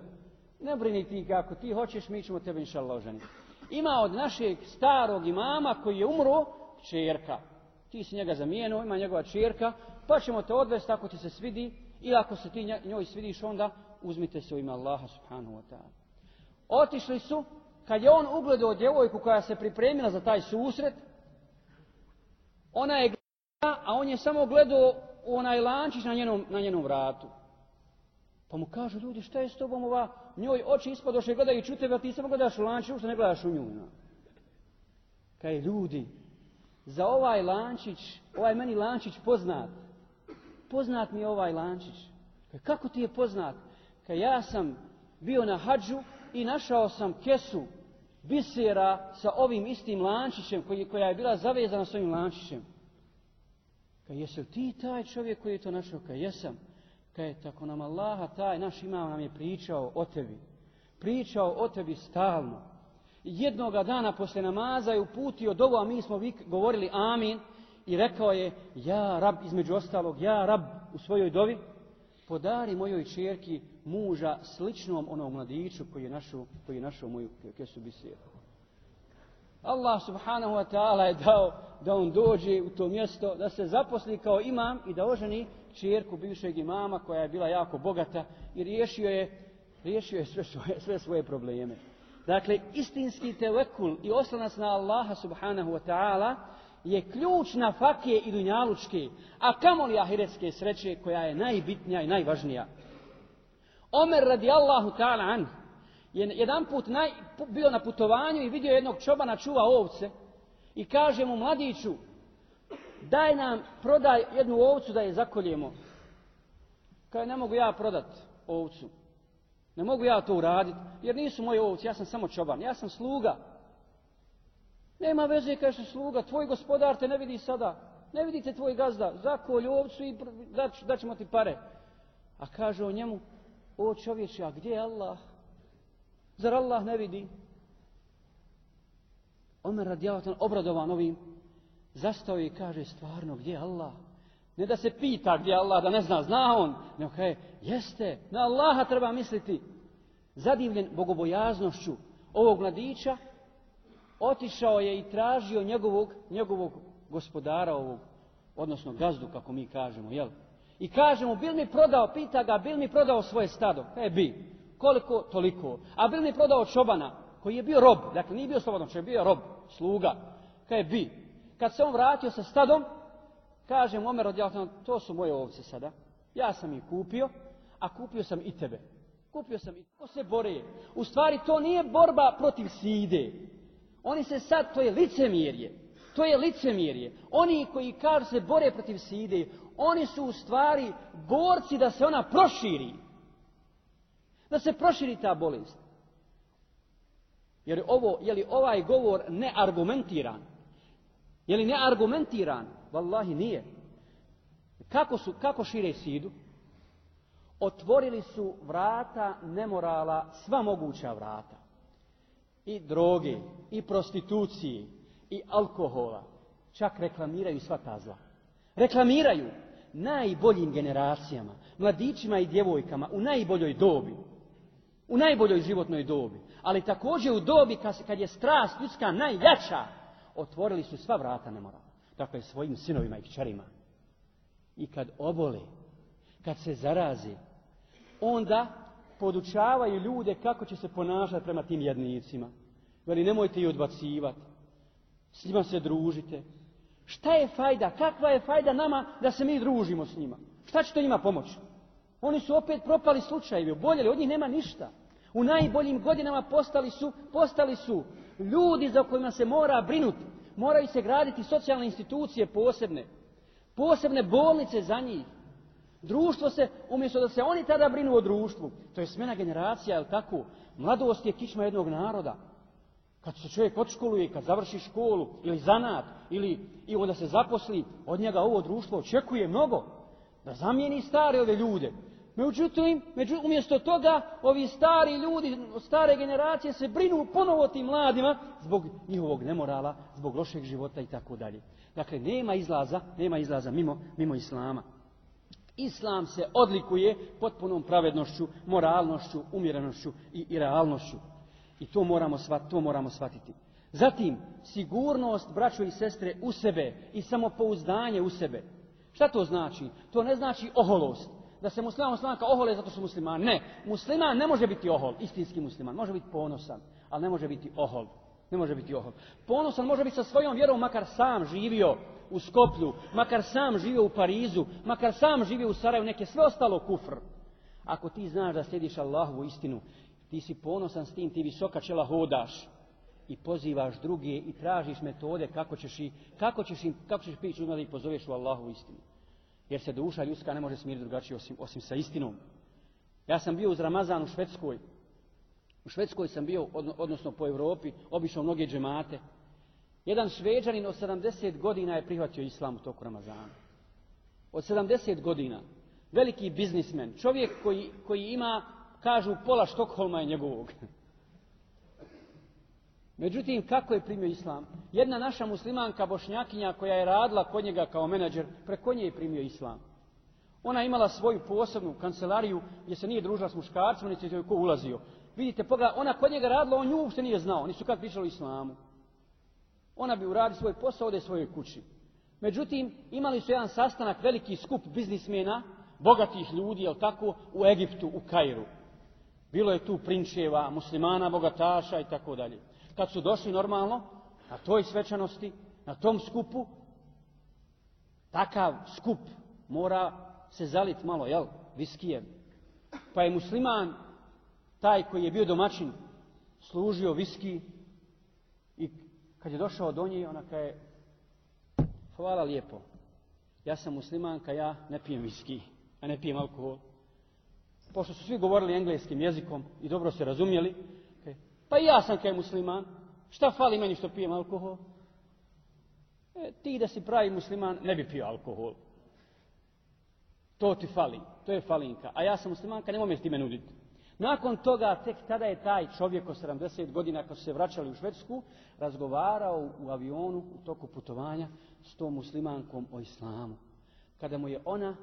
Ne brini ti kako ti hoćeš, mi ćemo tebe inšala oženiti. Ima od našeg starog imama koji je umro, čerka. Ti si njega zamijenio, ima njegova čerka, pa ćemo te odvesti ako ti se svidi i ako se ti njoj svidiš onda uzmite se u ime Allaha subhanahu wa ta'ala. Otišli su, kad je on ugledao djevojku koja se pripremila za taj susret, ona je gledala, a on je samo gledao u onaj lančić na njenom, na njenom vratu. Pa mu kažu ljudi, šta je s tobom ova, njoj oči ispadoše, gledaju i pa ti samo gledaš u lančić, što ne gledaš u nju. Kaj ljudi, za ovaj lančić, ovaj meni lančić poznat. Poznat mi je ovaj lančić. E, kako ti je poznat? Kad ja sam bio na hađu i našao sam kesu bisera sa ovim istim lančićem koji, koja je bila zavezana s ovim lančićem. Kaj jesi ti taj čovjek koji je to našao? Kaj jesam. Kaj tako nam Allaha taj naš imam nam je pričao o tebi. Pričao o tebi stalno jednoga dana poslije namaza je uputio dovo a mi smo vi govorili amin i rekao je ja rab, između ostalog, ja rab u svojoj dovi, podari mojoj čerki muža sličnom onom mladiću koji je našao, koji je našao moju kesu bisiru. Allah subhanahu wa ta'ala je dao da on dođe u to mjesto, da se zaposli kao imam i da oženi čerku bivšeg imama koja je bila jako bogata i riješio je, riješio je sve, svoje, sve svoje probleme. Dakle, istinski tevekul i oslanac na Allaha subhanahu wa ta'ala je ključ na fakije i dunjalučke, a kamoli ahiretske sreće koja je najbitnija i najvažnija. Omer radijallahu ta'ala an je jedan put bio na putovanju i vidio jednog čobana čuva ovce i kaže mu mladiću daj nam prodaj jednu ovcu da je zakoljemo. Kaže ne mogu ja prodat ovcu. Ne mogu ja to uraditi, jer nisu moje ovci, ja sam samo čoban, ja sam sluga. Nema veze kaže su sluga, tvoj gospodar te ne vidi sada, ne vidite tvoj gazda, zakolj ovcu i daćemo ti pare. A kaže o njemu, o čovječe, a gdje je Allah? Zar Allah ne vidi? Omer radijavatan obradovan ovim, zastao je i kaže, stvarno, gdje je Allah? Ne da se pita gdje Allah, da ne zna, zna on. Ne, jeste, na Allaha treba misliti. Zadivljen bogobojaznošću ovog mladića, otišao je i tražio njegovog, njegovog gospodara ovog, odnosno gazdu, kako mi kažemo, jel? I kaže mu, bil mi prodao, pita ga, bil mi prodao svoje stado? E, bi. Koliko? Toliko. A bil mi prodao čobana, koji je bio rob, dakle nije bio slobodan, je bio rob, sluga. Kaj bi. Kad se on vratio sa stadom, Kaže mu Omer to su moje ovce sada. Ja sam ih kupio, a kupio sam i tebe. Kupio sam i ko se bore. U stvari to nije borba protiv side. Oni se sad, to je licemirje. To je licemirje. Oni koji kažu se bore protiv side, oni su u stvari borci da se ona proširi. Da se proširi ta bolest. Jer ovo, je li ovaj govor neargumentiran? Je li neargumentiran? Wallahi nije. Kako, su, kako šire sidu? Otvorili su vrata nemorala, sva moguća vrata. I droge, i prostituciji, i alkohola. Čak reklamiraju sva ta zla. Reklamiraju najboljim generacijama, mladićima i djevojkama u najboljoj dobi. U najboljoj životnoj dobi. Ali također u dobi kad je strast ljudska najjača, otvorili su sva vrata nemorala dakle svojim sinovima i kćarima. I kad oboli, kad se zarazi, onda podučavaju ljude kako će se ponašati prema tim jednicima. Veli, nemojte ih odbacivati, s njima se družite. Šta je fajda, kakva je fajda nama da se mi družimo s njima? Šta će to njima pomoći? Oni su opet propali slučajevi, oboljeli, od njih nema ništa. U najboljim godinama postali su, postali su ljudi za kojima se mora brinuti. Moraju se graditi socijalne institucije posebne, posebne bolnice za njih. Društvo se, umjesto da se oni tada brinu o društvu, to je smjena generacija, jel tako? Mladost je kičma jednog naroda. Kad se čovjek odškoluje, kad završi školu, ili zanat, ili i onda se zaposli, od njega ovo društvo očekuje mnogo da zamijeni stare ove ljude. Međutim, umjesto toga, ovi stari ljudi, stare generacije se brinu ponovo tim mladima zbog njihovog nemorala, zbog lošeg života i tako dalje. Dakle, nema izlaza, nema izlaza mimo, mimo islama. Islam se odlikuje potpunom pravednošću, moralnošću, umjerenošću i, i realnošću. I to moramo, to moramo shvatiti. Zatim, sigurnost braćo i sestre u sebe i samopouzdanje u sebe. Šta to znači? To ne znači oholost da se musliman muslimanka ohole zato što musliman. Ne, musliman ne može biti ohol, istinski musliman. Može biti ponosan, ali ne može biti ohol. Ne može biti ohol. Ponosan može biti sa svojom vjerom, makar sam živio u Skoplju, makar sam živio u Parizu, makar sam živio u Sarajevu, neke sve ostalo kufr. Ako ti znaš da slijediš Allahovu istinu, ti si ponosan s tim, ti visoka čela hodaš i pozivaš druge i tražiš metode kako ćeš, i, kako ćeš, im, kako ćeš i pozoveš u Allahovu istinu jer se duša ljudska ne može smiriti drugačije osim, osim sa istinom. Ja sam bio uz Ramazan u Švedskoj. U Švedskoj sam bio, odnosno po Europi, obišao mnoge džemate. Jedan šveđanin od 70 godina je prihvatio islam u toku Ramazana. Od 70 godina. Veliki biznismen. Čovjek koji, koji ima, kažu, pola Štokholma je njegovog. Međutim, kako je primio islam? Jedna naša muslimanka bošnjakinja koja je radila kod njega kao menadžer, preko nje je primio islam. Ona je imala svoju posebnu kancelariju gdje se nije družila s muškarcima, niti je ulazio. Vidite, poga ona kod njega radila, on nju uopšte nije znao, su kad pričali islamu. Ona bi uradila svoj posao, ode svojoj kući. Međutim, imali su jedan sastanak, veliki skup biznismena, bogatih ljudi, jel tako, u Egiptu, u Kairu. Bilo je tu prinčeva, muslimana, bogataša i tako dalje. Kad su došli normalno, na toj svečanosti, na tom skupu, takav skup mora se zalit malo, jel, viskijem. Pa je musliman, taj koji je bio domaćin, služio viski i kad je došao do nje, ona je, hvala lijepo, ja sam muslimanka, ja ne pijem viski, a ne pijem alkohol. Pošto su svi govorili engleskim jezikom i dobro se razumjeli, pa ja sam kaj musliman. Šta fali meni što pijem alkohol? E, ti da si pravi musliman ne bi pio alkohol. To ti fali. To je falinka. A ja sam muslimanka, nemoj me s time nuditi. Nakon toga, tek tada je taj čovjek od 70 godina, ako su se vraćali u Švedsku, razgovarao u avionu u toku putovanja s tom muslimankom o islamu. Kada mu je ona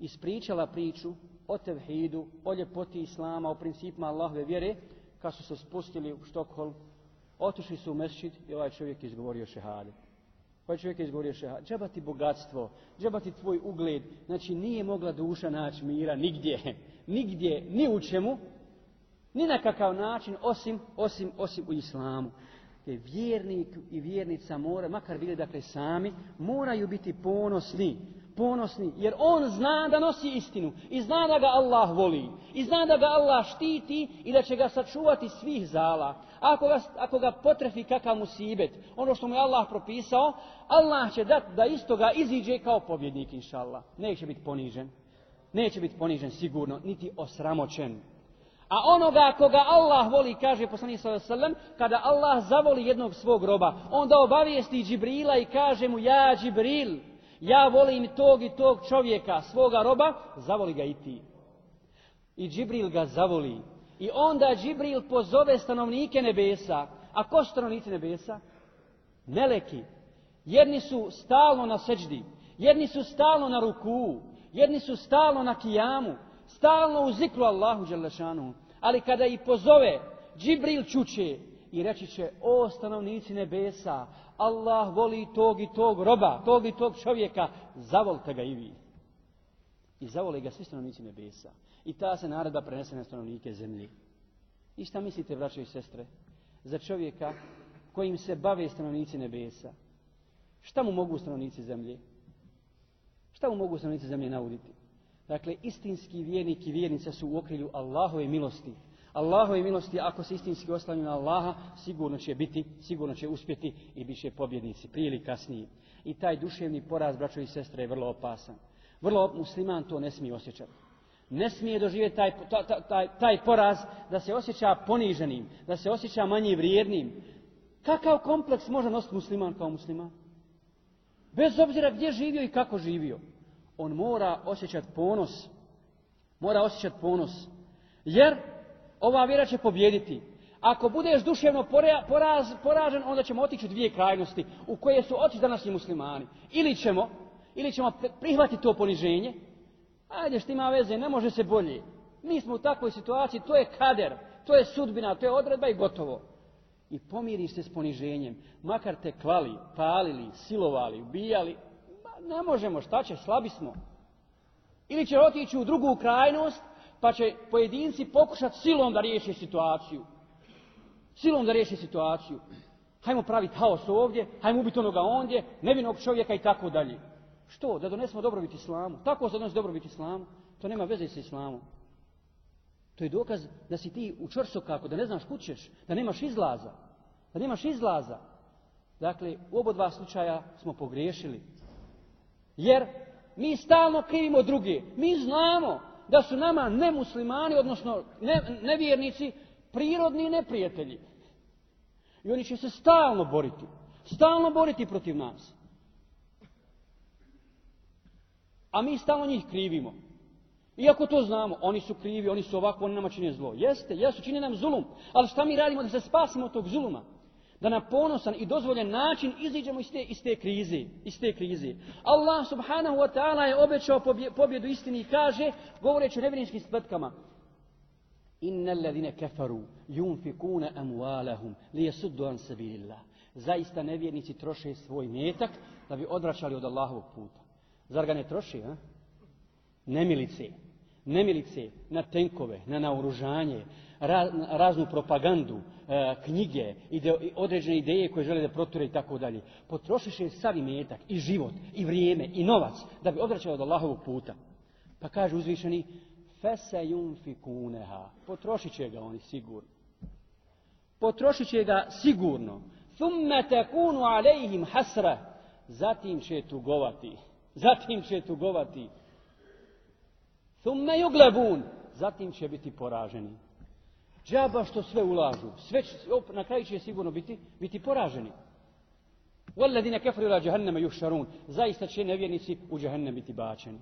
ispričala priču o tevhidu, o ljepoti Islama, o principima Allahove vjere, kad su se spustili u Štokholm, otišli su u mesčit i ovaj čovjek je izgovorio šehade. Ovaj čovjek je izgovorio šehade. Džaba ti bogatstvo, džaba ti tvoj ugled. Znači nije mogla duša naći mira nigdje, nigdje, ni u čemu, ni na kakav način, osim, osim, osim u islamu. Dakle, vjernik i vjernica mora, makar bili dakle sami, moraju biti ponosni ponosni, jer on zna da nosi istinu i zna da ga Allah voli i zna da ga Allah štiti i da će ga sačuvati svih zala. Ako ga, ako ga potrefi kakav musibet, ono što mu je Allah propisao, Allah će dati da istoga iziđe kao pobjednik, inša Allah. Neće biti ponižen. Neće biti ponižen sigurno, niti osramoćen. A onoga koga Allah voli, kaže poslanik sallam kada Allah zavoli jednog svog roba, onda obavijesti Džibrila i kaže mu ja Džibril, ja volim tog i tog čovjeka, svoga roba, zavoli ga i ti. I Džibril ga zavoli. I onda Džibril pozove stanovnike nebesa. A ko stanovnici nebesa? Neleki. Jedni su stalno na seđdi, jedni su stalno na ruku, jedni su stalno na kijamu, stalno u zikru Allahu Đelešanu. Ali kada ih pozove, Džibril čuće i reći će, o stanovnici nebesa, Allah voli tog i tog roba, tog i tog čovjeka, zavolite ga i vi. I zavoli ga svi stanovnici nebesa. I ta se naredba prenese na stanovnike zemlje. I šta mislite, braćo i sestre, za čovjeka kojim se bave stanovnici nebesa? Šta mu mogu stanovnici zemlje? Šta mu mogu stanovnici zemlje nauditi? Dakle, istinski vjernik i vjernica su u okrilju Allahove milosti Allahove milosti, ako se istinski oslanju na Allaha, sigurno će biti, sigurno će uspjeti i bit će pobjednici, prije ili kasnije. I taj duševni poraz, braćo i sestre, je vrlo opasan. Vrlo musliman to ne smije osjećati. Ne smije doživjeti taj, taj, taj, taj poraz da se osjeća poniženim, da se osjeća manje vrijednim. Kakav kompleks može nositi musliman kao musliman? Bez obzira gdje živio i kako živio. On mora osjećati ponos. Mora osjećati ponos. Jer ova vjera će pobjediti. Ako budeš duševno poraz, poražen, onda ćemo otići u dvije krajnosti u koje su otići današnji muslimani. Ili ćemo, ili ćemo prihvatiti to poniženje, ajde što ima veze, ne može se bolje. Mi smo u takvoj situaciji, to je kader, to je sudbina, to je odredba i gotovo. I pomiri se s poniženjem, makar te klali, palili, silovali, ubijali, ne možemo, šta će, slabi smo. Ili će otići u drugu krajnost, pa će pojedinci pokušati silom da riješi situaciju. Silom da riješi situaciju. Hajmo praviti haos ovdje, hajmo ubiti onoga ondje, nevinog čovjeka i tako dalje. Što? Da donesemo dobrobit islamu. Tako se donosi dobrobit islamu. To nema veze sa islamom. To je dokaz da si ti u kako, da ne znaš kućeš, da nemaš izlaza. Da nemaš izlaza. Dakle, u oba dva slučaja smo pogriješili. Jer mi stalno krivimo druge. Mi znamo da su nama nemuslimani, odnosno nevjernici, prirodni neprijatelji. I oni će se stalno boriti. Stalno boriti protiv nas. A mi stalno njih krivimo. Iako to znamo, oni su krivi, oni su ovako, oni nama čine zlo. Jeste, jesu, čine nam zulum. Ali šta mi radimo da se spasimo od tog zuluma? da na ponosan i dozvoljen način iziđemo iz te, iz te krize, iz te krize. Allah subhanahu wa ta'ala je obećao pobjedu istini i kaže, govoreći o nevjerinskim spletkama, Inna kafaru yunfikuna amwalahum yasuddu an sabilillah. Zaista nevjernici troše svoj metak da bi odvraćali od Allahovog puta. Zar ga ne troši, a? Nemilice, nemilice na tenkove, na naoružanje, raznu propagandu e, knjige ide, određene ideje koje žele da proture i tako dalje potrošiše sav imetak i život i vrijeme i novac da bi odračao od Allahovog puta pa kaže uzvišeni kuneha, potrošit će ga oni sigurno potrošit će ga sigurno thumme tekunu alejhim hasra zatim će tugovati zatim će tugovati thumme juglebun zatim će biti poraženi Džaba što sve ulažu. Sve će, na kraju će sigurno biti, biti poraženi. وَالَّذِينَ كَفْرِوا لَا جَهَنَّمَ يُحْشَرُونَ Zaista će nevjernici u džahennem biti bačeni.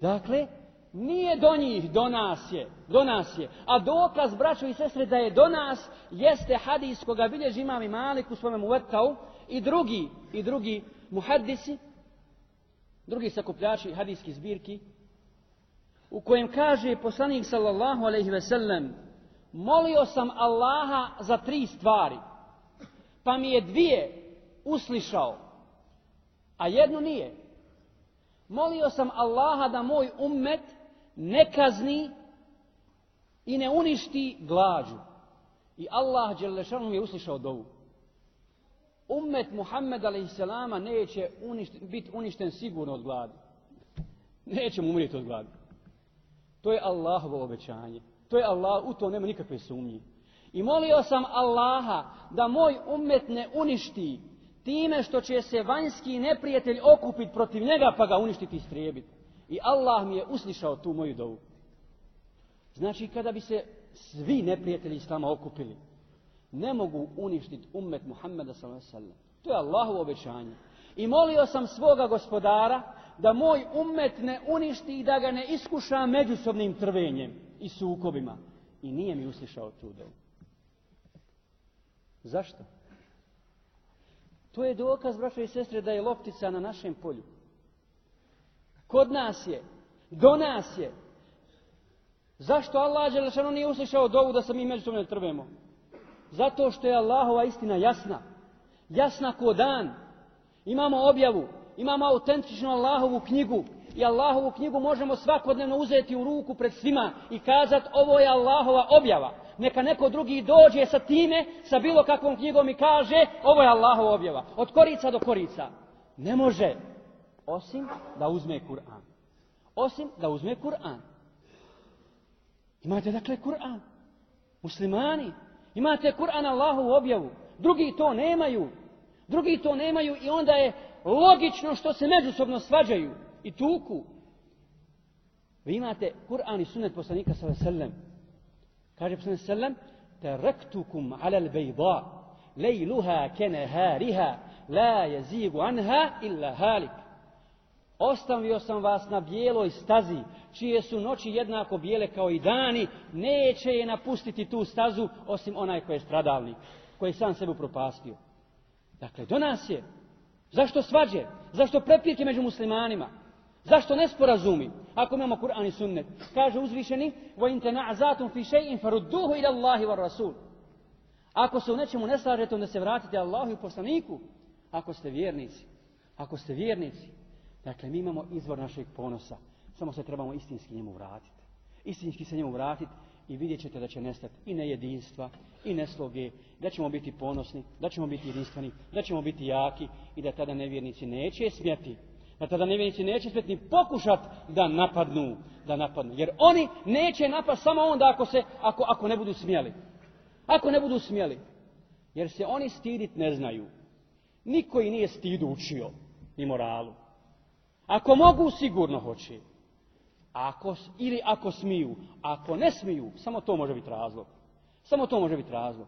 Dakle, nije do njih, do nas je. Do nas je. A dokaz, braćo i sestre, da je do nas, jeste hadis koga bilježi imam i Malik u svojem i drugi, i drugi muhaddisi, drugi sakupljači hadijskih zbirki, u kojem kaže poslanik sallallahu alaihi ve sellem molio sam Allaha za tri stvari pa mi je dvije uslišao a jednu nije molio sam Allaha da moj ummet ne kazni i ne uništi glađu i Allah mi je uslišao dovu ummet Muhammed a.s. neće uništen, biti uništen sigurno od gladi neće mu umrijeti od gladi to je Allahovo obećanje. To je Allah, u to nema nikakve sumnje. I molio sam Allaha da moj umet ne uništi time što će se vanjski neprijatelj okupiti protiv njega pa ga uništiti i strijebiti. I Allah mi je uslišao tu moju dovu. Znači kada bi se svi neprijatelji Islama okupili, ne mogu uništiti umet Muhammeda s.a.v. To je Allahovo obećanje. I molio sam svoga gospodara da moj umet ne uništi i da ga ne iskuša međusobnim trvenjem i sukobima. I nije mi uslišao tu dobu. Zašto? To je dokaz, braćo i sestre, da je loptica na našem polju. Kod nas je, do nas je. Zašto Allah Đelešanu nije uslišao dovu da se mi međusobno trvemo? Zato što je Allahova istina jasna. Jasna ko dan. Imamo objavu Imamo autentičnu Allahovu knjigu i Allahovu knjigu možemo svakodnevno uzeti u ruku pred svima i kazati ovo je Allahova objava. Neka neko drugi dođe sa time, sa bilo kakvom knjigom i kaže ovo je Allahova objava. Od korica do korica. Ne može. Osim da uzme Kur'an. Osim da uzme Kur'an. Imate dakle Kur'an. Muslimani. Imate Kur'an Allahovu objavu. Drugi to nemaju. Drugi to nemaju i onda je logično što se međusobno svađaju i tuku. Vi imate Kur'an i sunet poslanika sallallahu alejhi Kaže poslanik sallallahu Teraktukum 'ala al lejluha kene, la jezigu anha illa halik." Ostavio sam vas na bijeloj stazi, čije su noći jednako bijele kao i dani, neće je napustiti tu stazu osim onaj koji je stradalnik, koji je sam sebe propastio. Dakle, do nas je Zašto svađe? Zašto prepirke među muslimanima? Zašto nesporazumi? Ako imamo Kur'an i sunnet. Kaže uzvišeni, وَإِنْ فِي شَيْءٍ فَرُدُّهُ إِلَى اللَّهِ rasul. Ako se u nečemu ne slažete, onda se vratite Allahu i poslaniku. Ako ste vjernici. Ako ste vjernici. Dakle, mi imamo izvor našeg ponosa. Samo se trebamo istinski njemu vratiti. Istinski se njemu vratiti i vidjet ćete da će nestati i nejedinstva i nesloge, da ćemo biti ponosni, da ćemo biti jedinstveni, da ćemo biti jaki i da tada nevjernici neće smjeti da tada nevjernici neće smjeti ni pokušat da napadnu, da napadnu. Jer oni neće napast samo onda ako, se, ako, ako ne budu smjeli. Ako ne budu smjeli. Jer se oni stidit ne znaju. Niko i nije stidu učio, ni moralu. Ako mogu, sigurno hoće. Ako, ili ako smiju. Ako ne smiju, samo to može biti razlog. Samo to može biti razlog.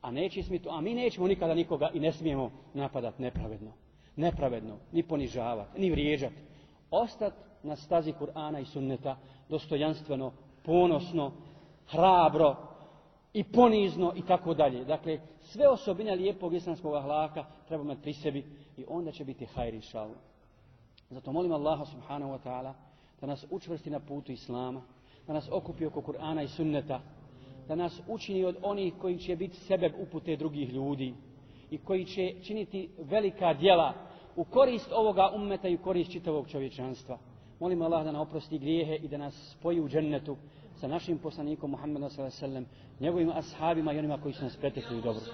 A, neće smiti, a mi nećemo nikada nikoga i ne smijemo napadati nepravedno. Nepravedno, ni ponižavati, ni vrijeđati. Ostati na stazi Kur'ana i sunneta dostojanstveno, ponosno, hrabro i ponizno i tako dalje. Dakle, sve osobine lijepog islamskog ahlaka trebamo imati pri sebi i onda će biti hajri šal. Zato molim Allaha subhanahu wa ta'ala da nas učvrsti na putu Islama, da nas okupi oko Kur'ana i sunneta, da nas učini od onih koji će biti sebe upute drugih ljudi i koji će činiti velika djela u korist ovoga ummeta i u korist čitavog čovječanstva. Molim Allah da nam oprosti grijehe i da nas spoji u džennetu sa našim poslanikom Muhammedom s.a.v. njegovim ashabima i onima koji su nas pretekli u dobru.